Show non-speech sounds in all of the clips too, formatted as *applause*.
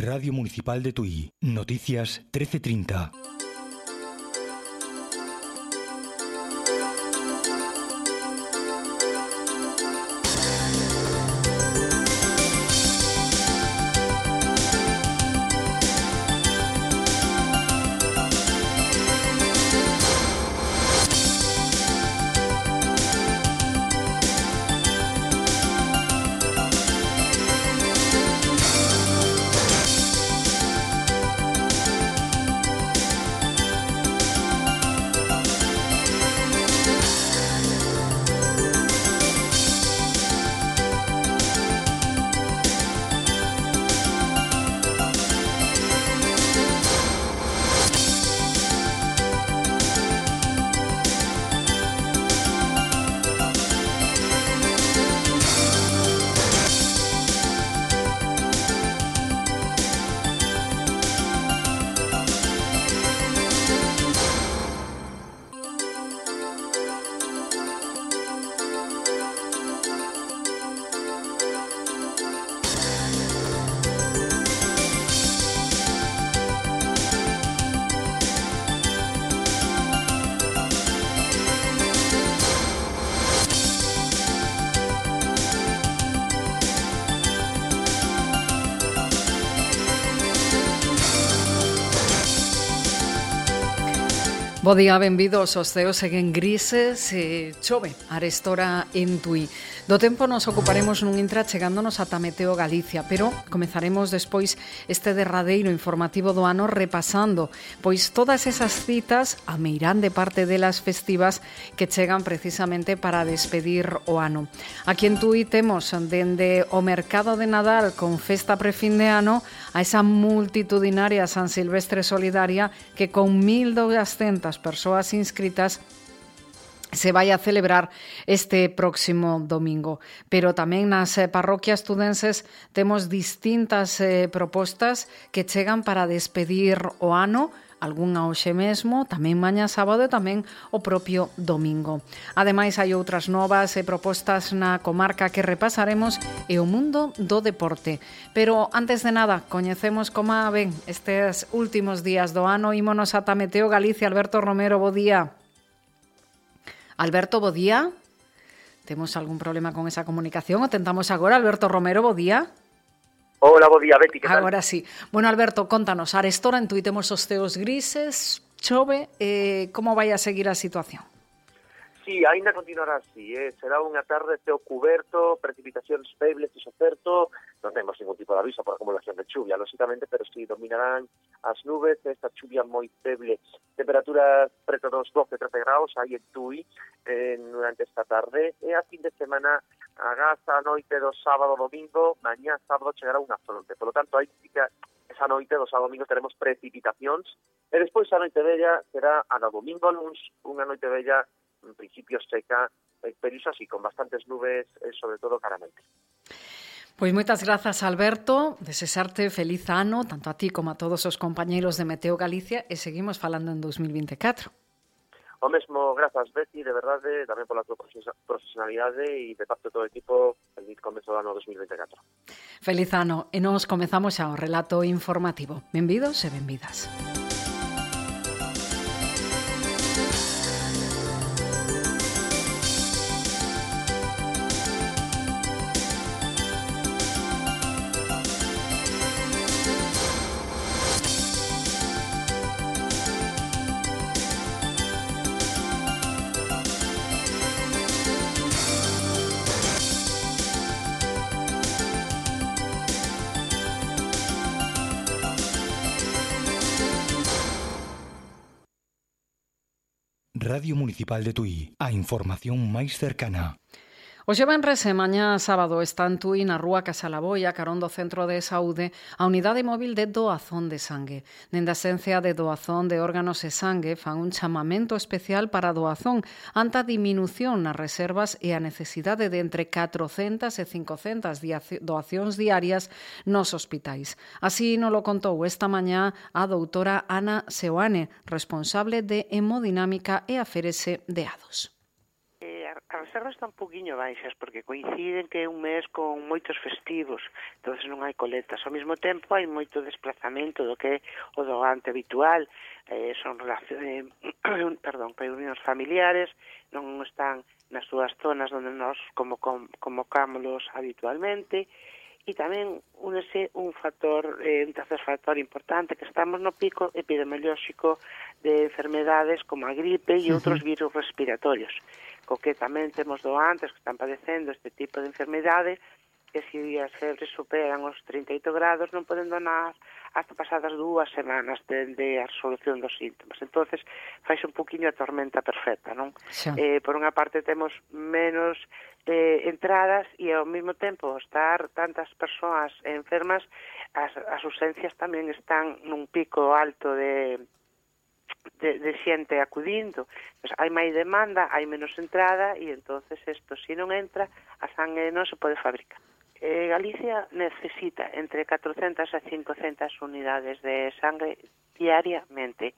Radio Municipal de Tui. Noticias 1330. Bo día, benvidos. Os ceos seguen grises e chove arestora en Tui. Do tempo nos ocuparemos nun intra chegándonos ata Meteo Galicia, pero comezaremos despois este derradeiro informativo do ano repasando, pois todas esas citas a meirán de parte delas festivas que chegan precisamente para despedir o ano. Aquí en Tui temos dende o mercado de Nadal con festa prefin de ano a esa multitudinaria San Silvestre Solidaria que con 1.200 persoas inscritas se vai a celebrar este próximo domingo. Pero tamén nas eh, parroquias tudenses temos distintas eh, propostas que chegan para despedir o ano, algunha hoxe mesmo, tamén maña sábado e tamén o propio domingo. Ademais, hai outras novas e propostas na comarca que repasaremos e o mundo do deporte. Pero, antes de nada, coñecemos como ven estes últimos días do ano. Ímonos ata Meteo Galicia. Alberto Romero, bo día. Alberto, bo día. Temos algún problema con esa comunicación? O tentamos agora, Alberto Romero, bo día. Hola, bo día, Betty, que tal? Agora sí. Bueno, Alberto, contanos, Arestora en entuitemos os teos grises, chove, eh, como vai a seguir a situación? Sí, ainda continuará así, eh? será unha tarde teo cuberto, precipitacións febles e socerto, non temos ningún tipo de aviso por acumulación de chuvia, lóxicamente, pero sí dominarán as nubes, esta chuvia moi feble. Temperaturas preto dos 12, 13 graus aí en Tui eh, durante esta tarde. E a fin de semana agás a noite do sábado domingo, mañá sábado chegará unha fronte. Por lo tanto, aí que esa noite do sábado domingo teremos precipitacións e despois a noite bella será a do domingo luns unha noite bella en principio seca, eh, pero iso así, con bastantes nubes, eh, sobre todo cara. Pois moitas grazas, Alberto. Desesarte feliz ano, tanto a ti como a todos os compañeiros de Meteo Galicia, e seguimos falando en 2024. O mesmo, grazas, Betty, de verdade, tamén pola tua profesionalidade e de parte todo o equipo, feliz comezo do ano 2024. Feliz ano, e nos comezamos xa o relato informativo. Benvidos e benvidas. Benvidas. Radio Municipal de Tui, a información máis cercana. Os venres e mañá sábado están Tui na Rúa Casalaboia, carón do Centro de Saúde, a unidade móvil de doazón de sangue. Dende a esencia de doazón de órganos e sangue fan un chamamento especial para doazón ante a diminución nas reservas e a necesidade de entre 400 e 500 doacións diarias nos hospitais. Así nos lo contou esta mañá a doutora Ana Seoane, responsable de hemodinámica e aferese de ADOS as reservas están un poquinho baixas porque coinciden que é un mes con moitos festivos, entonces non hai coletas. Ao mesmo tempo hai moito desplazamento do que é o doante habitual, eh, son relación, eh, *clears throat* perdón, reunións familiares, non están nas súas zonas onde nós como, como, convocámoslos habitualmente, E tamén únese un factor, eh, un tercer factor importante, que estamos no pico epidemiolóxico de enfermedades como a gripe e outros virus respiratorios, co que tamén temos doantes que están padecendo este tipo de enfermedades, que se si as febres superan os 38 grados non poden donar hasta pasadas dúas semanas de, de a resolución dos síntomas. entonces faz un poquinho a tormenta perfecta, non? Eh, por unha parte temos menos eh, entradas e ao mesmo tempo estar tantas persoas enfermas, as, as ausencias tamén están nun pico alto de, de, de xente acudindo. Pues hai máis demanda, hai menos entrada e entonces isto, se si non entra, a sangue non se pode fabricar. Eh, Galicia necesita entre 400 a 500 unidades de sangre diariamente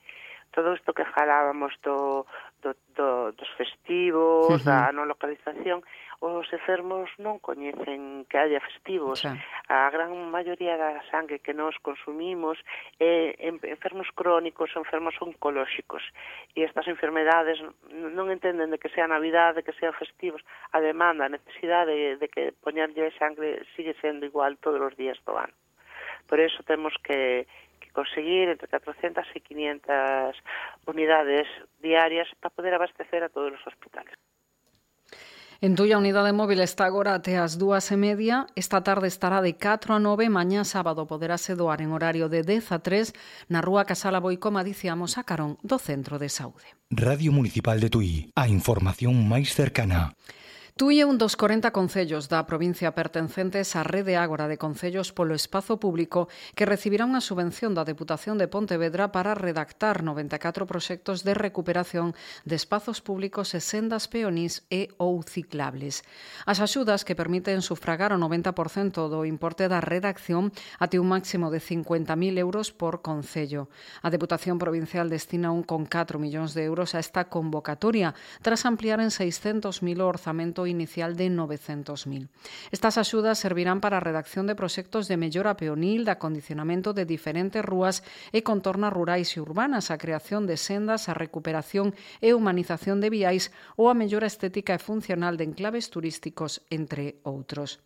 todo isto que falábamos do, do, do dos festivos, uh -huh. da non localización, os enfermos non coñecen que haya festivos. Xa. A gran maioría da sangue que nós consumimos é eh, enfermos crónicos, enfermos oncolóxicos. E estas enfermedades non entenden de que sea Navidad, de que sean festivos. A demanda, a necesidade de, de que poñerlle sangre sigue sendo igual todos os días do ano. Por eso temos que, conseguir entre 400 e 500 unidades diarias para poder abastecer a todos os hospitales. En Tuya Unidade Móvil está agora até as dúas e media. Esta tarde estará de 4 a 9, mañá sábado poderase doar en horario de 10 a 3 na Rúa Casala Boicoma, dicíamos, a Carón, do Centro de Saúde. Radio Municipal de Tui, a información máis cercana. Tui é un dos 40 concellos da provincia pertencentes á rede Ágora de Concellos polo Espazo Público que recibirá unha subvención da Deputación de Pontevedra para redactar 94 proxectos de recuperación de espazos públicos e sendas peonís e ou ciclables. As axudas que permiten sufragar o 90% do importe da redacción até un máximo de 50.000 euros por concello. A Deputación Provincial destina un 1,4 millóns de euros a esta convocatoria tras ampliar en 600.000 o orzamento inicial de 900.000. Estas axudas servirán para a redacción de proxectos de mellora peonil, de acondicionamento de diferentes rúas e contornas rurais e urbanas, a creación de sendas, a recuperación e humanización de viais ou a mellora estética e funcional de enclaves turísticos, entre outros.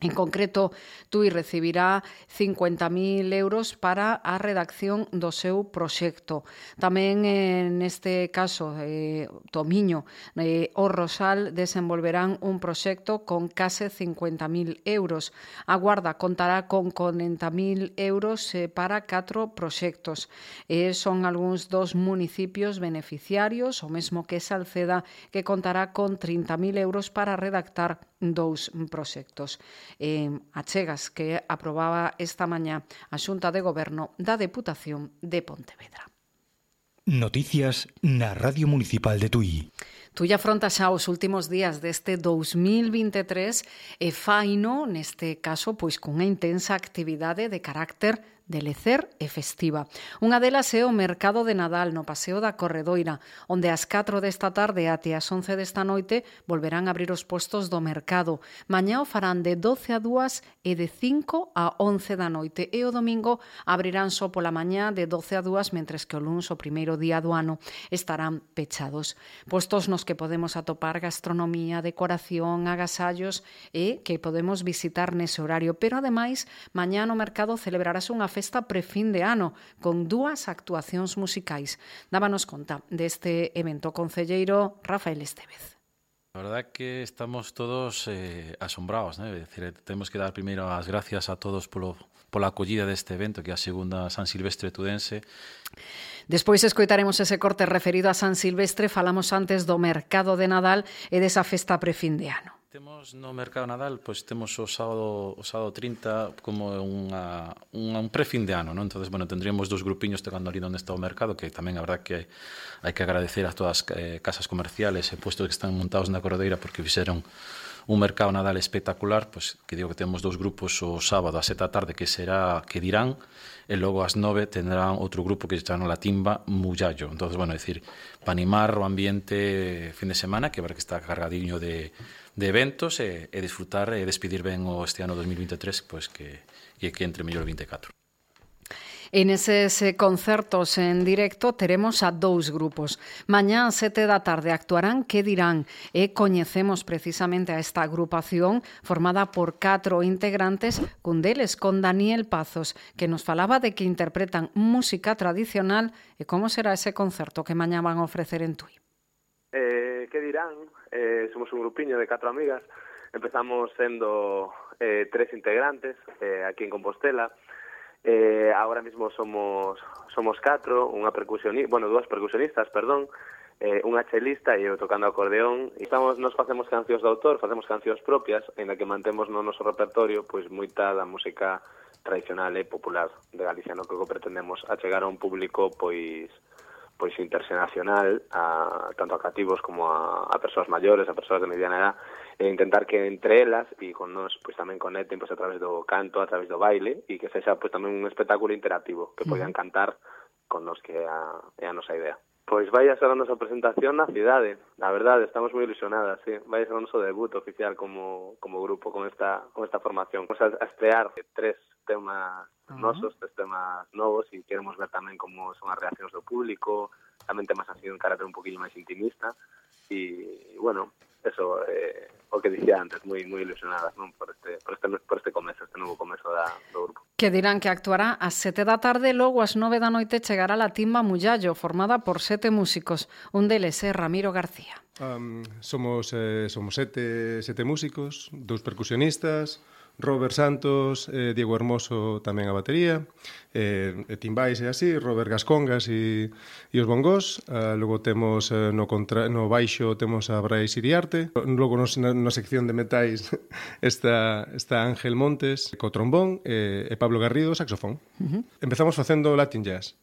En concreto, TUI recibirá 50.000 euros para a redacción do seu proxecto. Tamén eh, en este caso, eh, Tomiño eh, o Rosal desenvolverán un proxecto con case 50.000 euros. A Guarda contará con 40.000 euros eh, para catro proxectos. Eh, son algúns dos municipios beneficiarios, o mesmo que Salceda, que contará con 30.000 euros para redactar dous proxectos eh, achegas que aprobaba esta mañá a Xunta de Goberno da Deputación de Pontevedra. Noticias na Radio Municipal de Tui. Tú ya afrontas xa os últimos días deste 2023 e faino, neste caso, pois cunha intensa actividade de carácter de lecer e festiva. Unha delas é eh, o Mercado de Nadal no Paseo da Corredoira, onde ás 4 desta tarde até ás 11 desta noite volverán a abrir os postos do mercado. Mañá o farán de 12 a 2 e de 5 a 11 da noite e o domingo abrirán só pola mañá de 12 a 2 mentres que o lunes o primeiro día do ano estarán pechados. Postos nos que podemos atopar gastronomía, decoración, agasallos e que podemos visitar nese horario. Pero ademais, mañá no mercado celebrarase unha festa prefín de ano con dúas actuacións musicais. Dábanos conta deste evento concelleiro Rafael Estevez. A verdad que estamos todos eh, asombrados, né? Decir, temos que dar primeiro as gracias a todos polo, pola acollida deste evento que é a segunda San Silvestre Tudense Despois escoitaremos ese corte referido a San Silvestre, falamos antes do mercado de Nadal e desa festa prefin de ano. Temos no mercado Nadal, pois temos o sábado, o sábado 30 como unha, unha un prefin de ano, non? Entonces, bueno, tendríamos dos grupiños tocando ali onde está o mercado, que tamén a verdad que hai que agradecer a todas as eh, casas comerciales e puestos que están montados na Cordeira porque fixeron un mercado Nadal espectacular, pois que digo que temos dous grupos o sábado a seta tarde que será que dirán e logo ás nove tendrán outro grupo que está chama la timba Mullallo. Entonces, bueno, decir, para animar o ambiente fin de semana, que ver que está cargadiño de, de eventos e, e disfrutar e despedir ben o este ano 2023, pois que, que, que entre mellor 24. En eses concertos en directo teremos a dous grupos. Mañá a sete da tarde actuarán Que dirán e coñecemos precisamente a esta agrupación formada por catro integrantes cun deles con Daniel Pazos que nos falaba de que interpretan música tradicional e como será ese concerto que mañá van a ofrecer en Tui. Eh, que dirán? Eh, somos un grupiño de catro amigas Empezamos sendo eh, tres integrantes eh, aquí en Compostela, Eh, agora mesmo somos somos catro, unha percusionista, bueno, dúas percusionistas, perdón, eh, unha chelista e eu tocando acordeón. Estamos, nos facemos cancións de autor, facemos cancións propias, en que mantemos no noso repertorio pois moita da música tradicional e popular de Galicia, no que pretendemos achegar a un público pois pois internacional, a, tanto a cativos como a, a persoas maiores, a persoas de mediana edad, e intentar que entre elas e con nós pois tamén conecten pois a través do canto, a través do baile e que sexa pois tamén un espectáculo interactivo que poidan cantar con nos que é a, é a nosa idea. Pois vai a ser a nosa presentación na cidade. Na verdade, estamos moi ilusionadas, sí. Vai a ser o noso debut oficial como, como grupo con esta, con esta formación. Vamos a, a estrear tres temas uh -huh. nosos, tres temas novos e queremos ver tamén como son as reaccións do público, tamén temas así un carácter un poquinho máis intimista. E, bueno, eso, eh, o que dicía antes, moi moi ilusionadas non por este por este por este comezo, este novo comezo da do grupo. Que dirán que actuará ás 7 da tarde, logo ás 9 da noite chegará la timba Mullallo, formada por sete músicos, un deles é Ramiro García. Um, somos eh, somos sete sete músicos, dous percusionistas, Robert Santos, eh, Diego Hermoso tamén a batería, eh, e timbais e así, Robert Gascongas e, e os bongós, eh, ah, logo temos eh, no, contra, no baixo temos a Brais Iriarte, logo nos, na, na sección de metais *laughs* está, está Ángel Montes co trombón eh, e Pablo Garrido saxofón. Uh -huh. Empezamos facendo Latin Jazz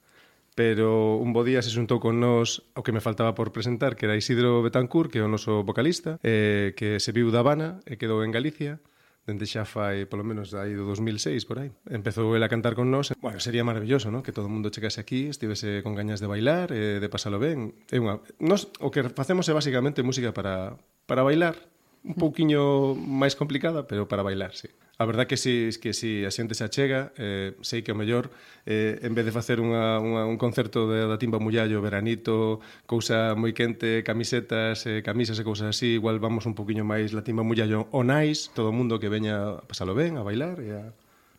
pero un bo día se xuntou con nós o que me faltaba por presentar, que era Isidro Betancourt, que é o noso vocalista, eh, que se viu da Habana e quedou en Galicia, dende xa fai, polo menos, aí do 2006, por aí. Empezou el a cantar con nós. Bueno, sería maravilloso, ¿no? Que todo o mundo chegase aquí, estivese con gañas de bailar, e de pasalo ben. É unha... Nos, o que facemos é basicamente música para, para bailar, un pouquiño máis complicada, pero para bailar, sí. A verdad que si, que si a xente se achega, eh, sei que o mellor, eh, en vez de facer unha, unha, un concerto de, da timba mullallo, veranito, cousa moi quente, camisetas, eh, camisas e cousas así, igual vamos un poquinho máis la timba mullallo onais, todo o mundo que veña a pasalo ben, a bailar e a,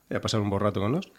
e a pasar un bo rato con nós.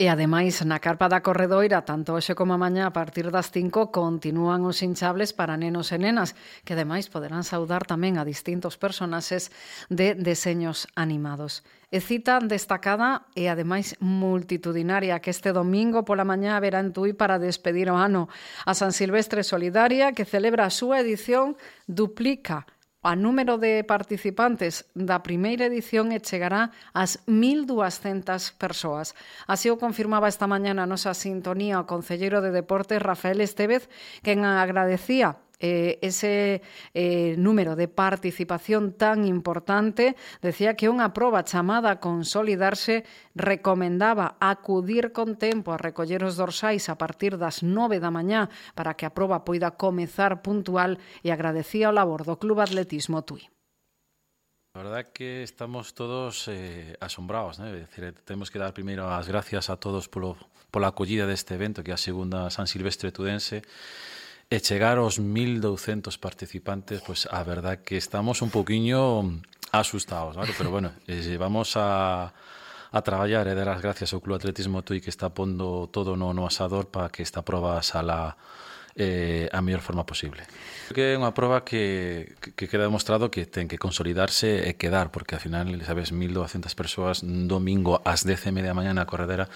E ademais, na carpa da Corredoira, tanto hoxe como mañá a partir das 5 continúan os hinchables para nenos e nenas, que ademais poderán saudar tamén a distintos personaxes de deseños animados. E cita destacada e ademais multitudinaria que este domingo pola mañá verá en Tui para despedir o ano a San Silvestre Solidaria que celebra a súa edición Duplica O número de participantes da primeira edición e chegará ás 1.200 persoas. Así o confirmaba esta mañana a nosa sintonía o Concelleiro de Deportes Rafael Estevez, quen agradecía eh, ese eh, número de participación tan importante, decía que unha proba chamada a consolidarse recomendaba acudir con tempo a recoller os dorsais a partir das 9 da mañá para que a proba poida comezar puntual e agradecía o labor do Club Atletismo Tui. A verdad que estamos todos eh, asombrados, né? Decir, eh, temos que dar primeiro as gracias a todos polo, pola acollida deste evento que é a segunda San Silvestre Tudense E chegar aos 1200 participantes, pois pues, a verdad que estamos un poquinho asustados, ¿vale? pero bueno, *laughs* eh, vamos a a traballar eh, e dar as gracias ao Club Atletismo Tui que está pondo todo no, no asador para que esta proba sala eh, a mellor forma posible. Que é unha proba que, que queda demostrado que ten que consolidarse e quedar, porque ao final, sabes, 1.200 persoas un domingo ás 10 e media da mañá na corredera,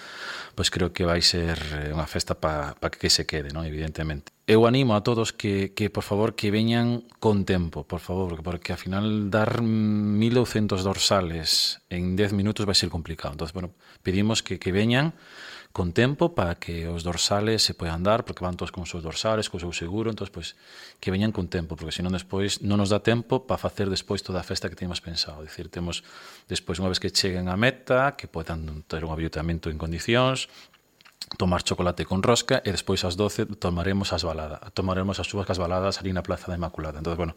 pois creo que vai ser eh, unha festa para pa que se quede, non? evidentemente. Eu animo a todos que, que, por favor, que veñan con tempo, por favor, porque, porque ao final dar 1.200 dorsales en 10 minutos vai ser complicado. Entón, bueno, pedimos que, que veñan con tempo para que os dorsales se poidan dar, porque van todos con os seus dorsales, co seu seguro, entón, pois, que veñan con tempo, porque senón despois non nos dá tempo para facer despois toda a festa que teníamos pensado. Dicir, temos despois, unha vez que cheguen a meta, que podan ter un aviltamento en condicións, tomar chocolate con rosca e despois ás 12 tomaremos as baladas, tomaremos as súas cas baladas ali na Plaza da Inmaculada. Entón, bueno,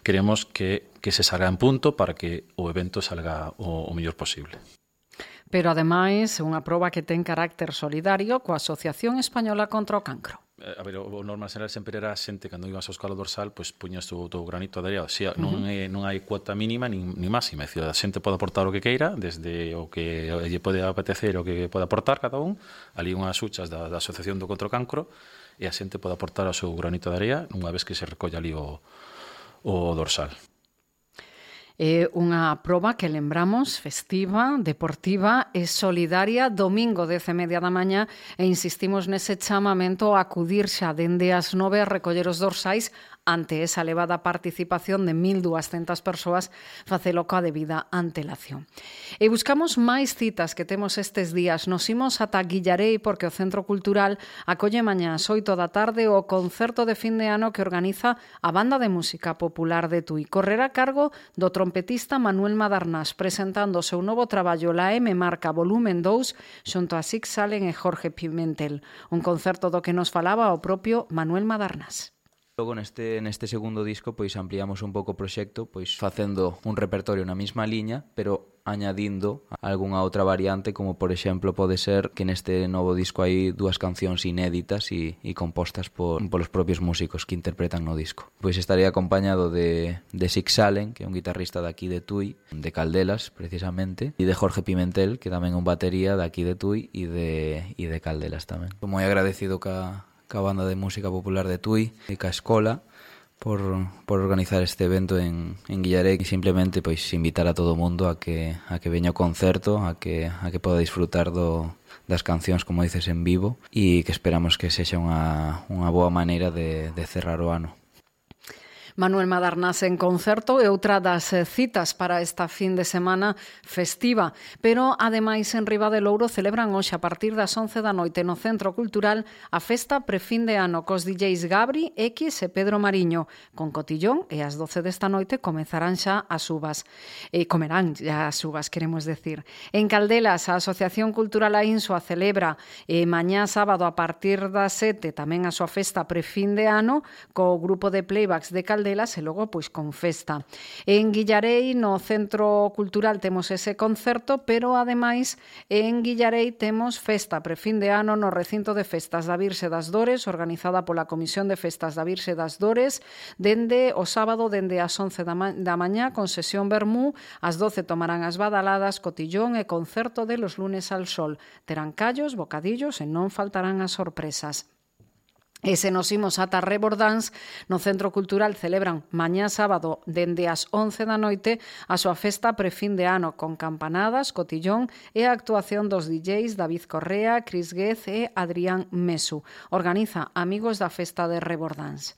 queremos que, que se salga en punto para que o evento salga o, o mellor posible pero ademais unha proba que ten carácter solidario coa Asociación Española contra o Cancro eh, a ver, o normal xeral sempre era a xente cando ibas ao escalo dorsal, pois puñas o teu granito de areia, o sea, non, uh -huh. é, non hai cuota mínima nin, nin máxima, é dicir, a xente pode aportar o que queira, desde o que lle pode apetecer o que pode aportar cada un, ali unhas huchas da, da Asociación do Contra o Cancro, e a xente pode aportar o seu granito de areia unha vez que se recolla ali o, o dorsal. É unha proba que lembramos festiva, deportiva e solidaria domingo 10 e media da maña e insistimos nese chamamento a acudir xa dende as nove a recoller os dorsais ante esa elevada participación de 1.200 persoas facelo coa debida antelación. E buscamos máis citas que temos estes días. Nos imos ata Guillarei porque o Centro Cultural acolle mañá ás 8 da tarde o concerto de fin de ano que organiza a Banda de Música Popular de Tui. Correrá a cargo do trompetista Manuel Madarnás presentando o seu novo traballo La M Marca Volumen 2 xunto a Sig Salen e Jorge Pimentel. Un concerto do que nos falaba o propio Manuel Madarnás. Logo neste, neste segundo disco pois ampliamos un pouco o proxecto pois facendo un repertorio na mesma liña pero añadindo algunha outra variante como por exemplo pode ser que neste novo disco hai dúas cancións inéditas e, e compostas por, polos propios músicos que interpretan no disco. Pois estarei acompañado de, de Six Salen, que é un guitarrista daqui de Tui, de Caldelas precisamente, e de Jorge Pimentel, que tamén é un batería daqui de Tui e de, e de Caldelas tamén. Moi agradecido ca, ca banda de música popular de Tui e ca escola por, por organizar este evento en, en Guillaré e simplemente pois invitar a todo o mundo a que a que veña o concerto, a que a que poda disfrutar do das cancións, como dices, en vivo e que esperamos que sexa unha, unha boa maneira de, de cerrar o ano. Manuel Madarnas en concerto é outra das eh, citas para esta fin de semana festiva. Pero, ademais, en Riba de Louro celebran hoxe a partir das 11 da noite no Centro Cultural a festa prefín de ano cos DJs Gabri, X e Pedro Mariño. Con cotillón e as 12 desta noite comezarán xa as uvas. E comerán xa as uvas, queremos decir. En Caldelas, a Asociación Cultural Ainsua celebra e mañá sábado a partir das 7 tamén a súa festa prefín de ano co grupo de playbacks de Caldelas delas e logo pois con festa. En Guillarei no Centro Cultural temos ese concerto, pero ademais en Guillarei temos festa prefin de ano no recinto de festas da Virxe das Dores, organizada pola Comisión de Festas da Virxe das Dores, dende o sábado dende as 11 da, ma da mañá con sesión Bermú, ás 12 tomarán as badaladas, cotillón e concerto de los lunes al sol. Terán callos, bocadillos e non faltarán as sorpresas. E se nos imos ata Rebordans, no Centro Cultural celebran mañá sábado dende as 11 da noite a súa festa prefin de ano con campanadas, cotillón e a actuación dos DJs David Correa, Cris Guez e Adrián Mesu. Organiza Amigos da Festa de Rebordans.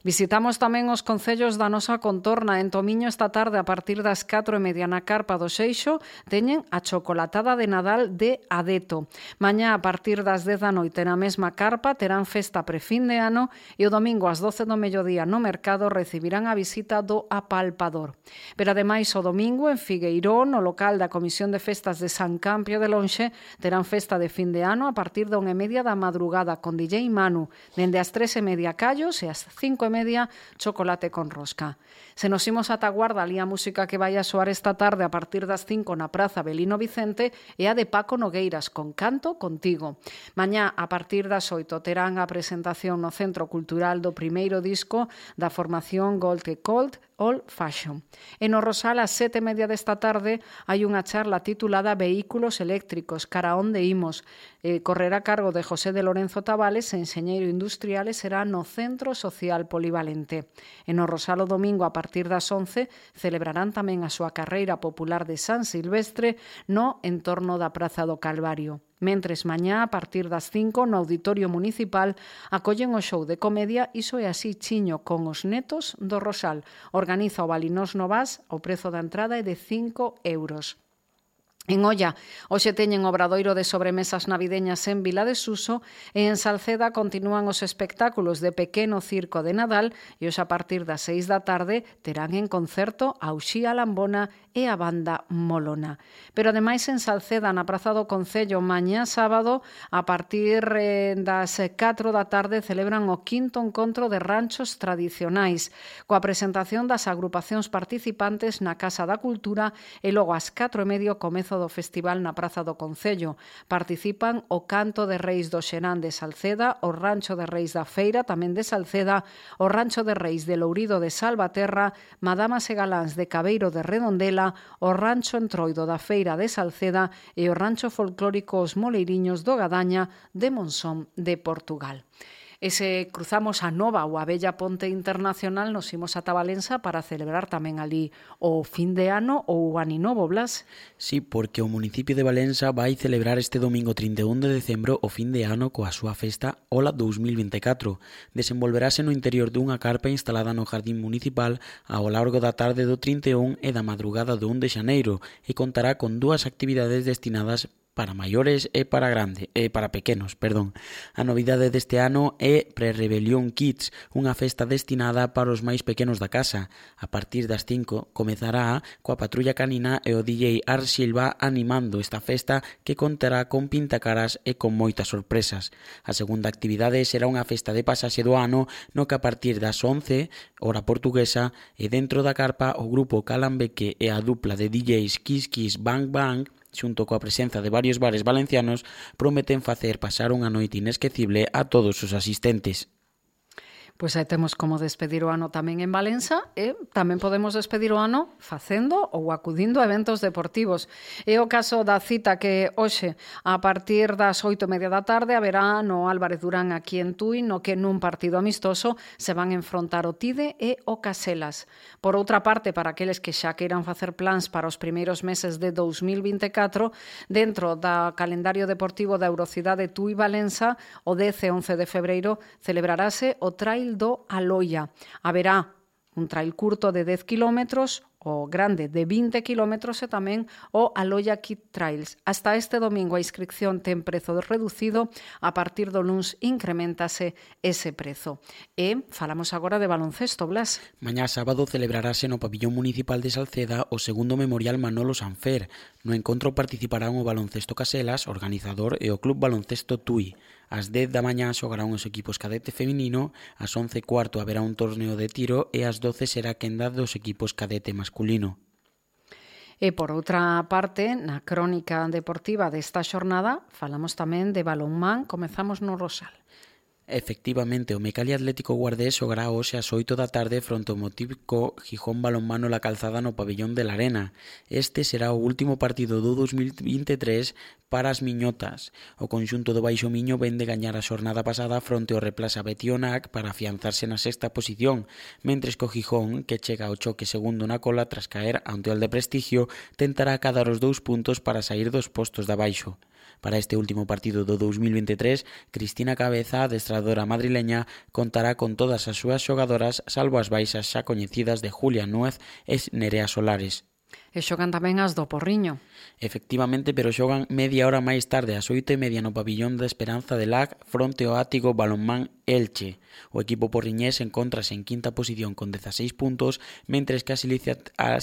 Visitamos tamén os concellos da nosa contorna. En Tomiño esta tarde a partir das 4 e media na Carpa do Seixo teñen a chocolatada de Nadal de Adeto. Mañá a partir das 10 da noite na mesma Carpa terán festa prefín de ano e o domingo ás 12 do mediodía no mercado recibirán a visita do apalpador. Pero ademais o domingo en Figueirón, no local da Comisión de Festas de San Campio de Lonxe, terán festa de fin de ano a partir da 1 e media da madrugada con DJ Manu, dende as 3 e media callos e as 5 e media, Chocolate con Rosca. Se nos imos ata Guarda, ali a música que vai a soar esta tarde a partir das 5 na Praza Belino Vicente e a de Paco Nogueiras, con Canto Contigo. Mañá, a partir das 8, terán a presentación no Centro Cultural do primeiro disco da formación Gold e Cold, All Fashion. E no Rosal, a sete media desta tarde, hai unha charla titulada Vehículos eléctricos, cara onde imos. Eh, correrá a cargo de José de Lorenzo Tabales, enxeñeiro industrial, e será no Centro Social Político polivalente. En o Rosal o domingo a partir das 11 celebrarán tamén a súa carreira popular de San Silvestre no entorno da Praza do Calvario. Mentres mañá, a partir das 5, no Auditorio Municipal, acollen o show de comedia Iso é así chiño con os netos do Rosal. Organiza o Balinós Novas, o prezo da entrada é de 5 euros. En Olla, hoxe teñen obradoiro de sobremesas navideñas en Vila de Suso e en Salceda continúan os espectáculos de Pequeno Circo de Nadal e hoxe a partir das seis da tarde terán en concerto a Uxía Lambona e a banda Molona. Pero ademais en Salceda, na Praza do Concello, mañá sábado, a partir eh, das 4 da tarde celebran o quinto encontro de ranchos tradicionais, coa presentación das agrupacións participantes na Casa da Cultura e logo ás 4 e medio comezo do festival na Praza do Concello. Participan o Canto de Reis do Xenán de Salceda, o Rancho de Reis da Feira, tamén de Salceda, o Rancho de Reis de Lourido de Salvaterra, Madamas e Galáns de Cabeiro de Redondela, o Rancho Entroido da Feira de Salceda e o Rancho Folclórico Os Moleiriños do Gadaña de Monzón de Portugal. E se cruzamos a Nova ou a Bella Ponte Internacional, nos imos ata Valença para celebrar tamén ali o fin de ano ou o Aninovo, Blas. Sí, porque o municipio de Valença vai celebrar este domingo 31 de decembro o fin de ano coa súa festa Ola 2024. Desenvolverase no interior dunha carpa instalada no Jardín Municipal ao largo da tarde do 31 e da madrugada do 1 de xaneiro e contará con dúas actividades destinadas para maiores e para grande, e para pequenos, perdón. A novidade deste ano é Pre-Rebelión Kids, unha festa destinada para os máis pequenos da casa. A partir das 5 comezará coa patrulla canina e o DJ Ar Silva animando esta festa que contará con pintacaras e con moitas sorpresas. A segunda actividade será unha festa de pasaxe do ano no que a partir das 11, hora portuguesa, e dentro da carpa o grupo Calambeque e a dupla de DJs Kiss Kiss Bang Bang xunto coa presenza de varios bares valencianos, prometen facer pasar unha noite inesquecible a todos os asistentes. Pois aí temos como despedir o ano tamén en Valença e tamén podemos despedir o ano facendo ou acudindo a eventos deportivos. É o caso da cita que hoxe, a partir das oito e media da tarde, haberá no Álvarez Durán aquí en Tui, no que nun partido amistoso se van enfrontar o Tide e o Caselas. Por outra parte, para aqueles que xa queiran facer plans para os primeiros meses de 2024, dentro da calendario deportivo da Eurocidade Tui Valença, o 10 e 11 de febreiro celebrarase o Trail trail do Aloia. Haberá un trail curto de 10 kilómetros, o grande de 20 kilómetros e tamén o Aloya Kid Trails. Hasta este domingo a inscripción ten prezo reducido, a partir do luns incrementase ese prezo. E falamos agora de baloncesto, Blas. Mañá sábado celebrarase no pabillón municipal de Salceda o segundo memorial Manolo Sanfer. No encontro participarán o baloncesto Caselas, organizador e o Club Baloncesto Tui. Ás 10 da mañá xogarán os equipos cadete feminino, ás 11 cuarto haberá un torneo de tiro e ás 12 será quenda dos equipos cadete masculino. E por outra parte, na crónica deportiva desta xornada, falamos tamén de balonmán, comezamos no Rosal. Efectivamente, o Mecali Atlético Guardés xogará hoxe ás 8 da tarde fronte ao motívico Gijón Balonmano La Calzada no pabellón de la Arena. Este será o último partido do 2023 para as miñotas. O conxunto do Baixo Miño ven de gañar a xornada pasada fronte ao Replaza Betionac para afianzarse na sexta posición, mentres que o Gijón, que chega ao choque segundo na cola tras caer ante o de Prestigio, tentará cadar os dous puntos para sair dos postos de abaixo. Para este último partido do 2023, Cristina Cabeza, adestradora madrileña, contará con todas as súas xogadoras salvo as baixas xa coñecidas de Julia Nuez e Nerea Solares. E xogan tamén as do Porriño. Efectivamente, pero xogan media hora máis tarde, ás oito e media no pabillón da Esperanza de Lag, fronte ao ático Balonmán Elche. O equipo porriñés encontrase en quinta posición con 16 puntos, mentres que as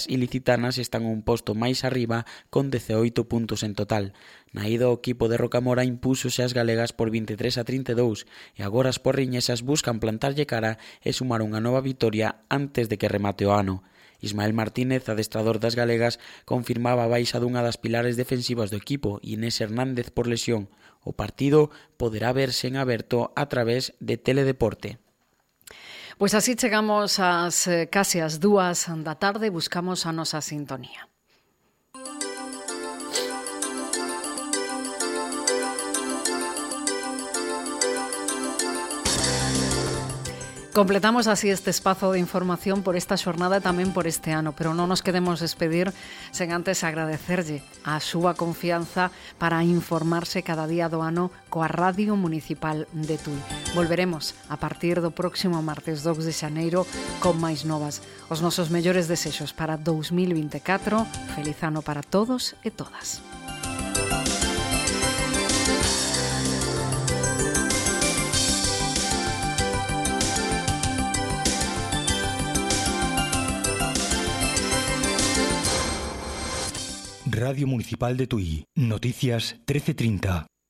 ilicitanas están un posto máis arriba con 18 puntos en total. Na ida o equipo de Rocamora impúsose as galegas por 23 a 32 e agora as porriñesas buscan plantarlle cara e sumar unha nova vitoria antes de que remate o ano. Ismael Martínez, adestrador das galegas, confirmaba a baixa dunha das pilares defensivas do equipo, Inés Hernández por lesión. O partido poderá verse en aberto a través de Teledeporte. Pois así chegamos ás eh, case as dúas da tarde, buscamos a nosa sintonía. Completamos así este espazo de información por esta xornada e tamén por este ano, pero non nos queremos despedir sen antes agradecerlle a súa confianza para informarse cada día do ano coa Radio Municipal de Tui. Volveremos a partir do próximo martes 2 de xaneiro con máis novas. Os nosos mellores desexos para 2024. Feliz ano para todos e todas. Radio Municipal de Tui. Noticias 1330.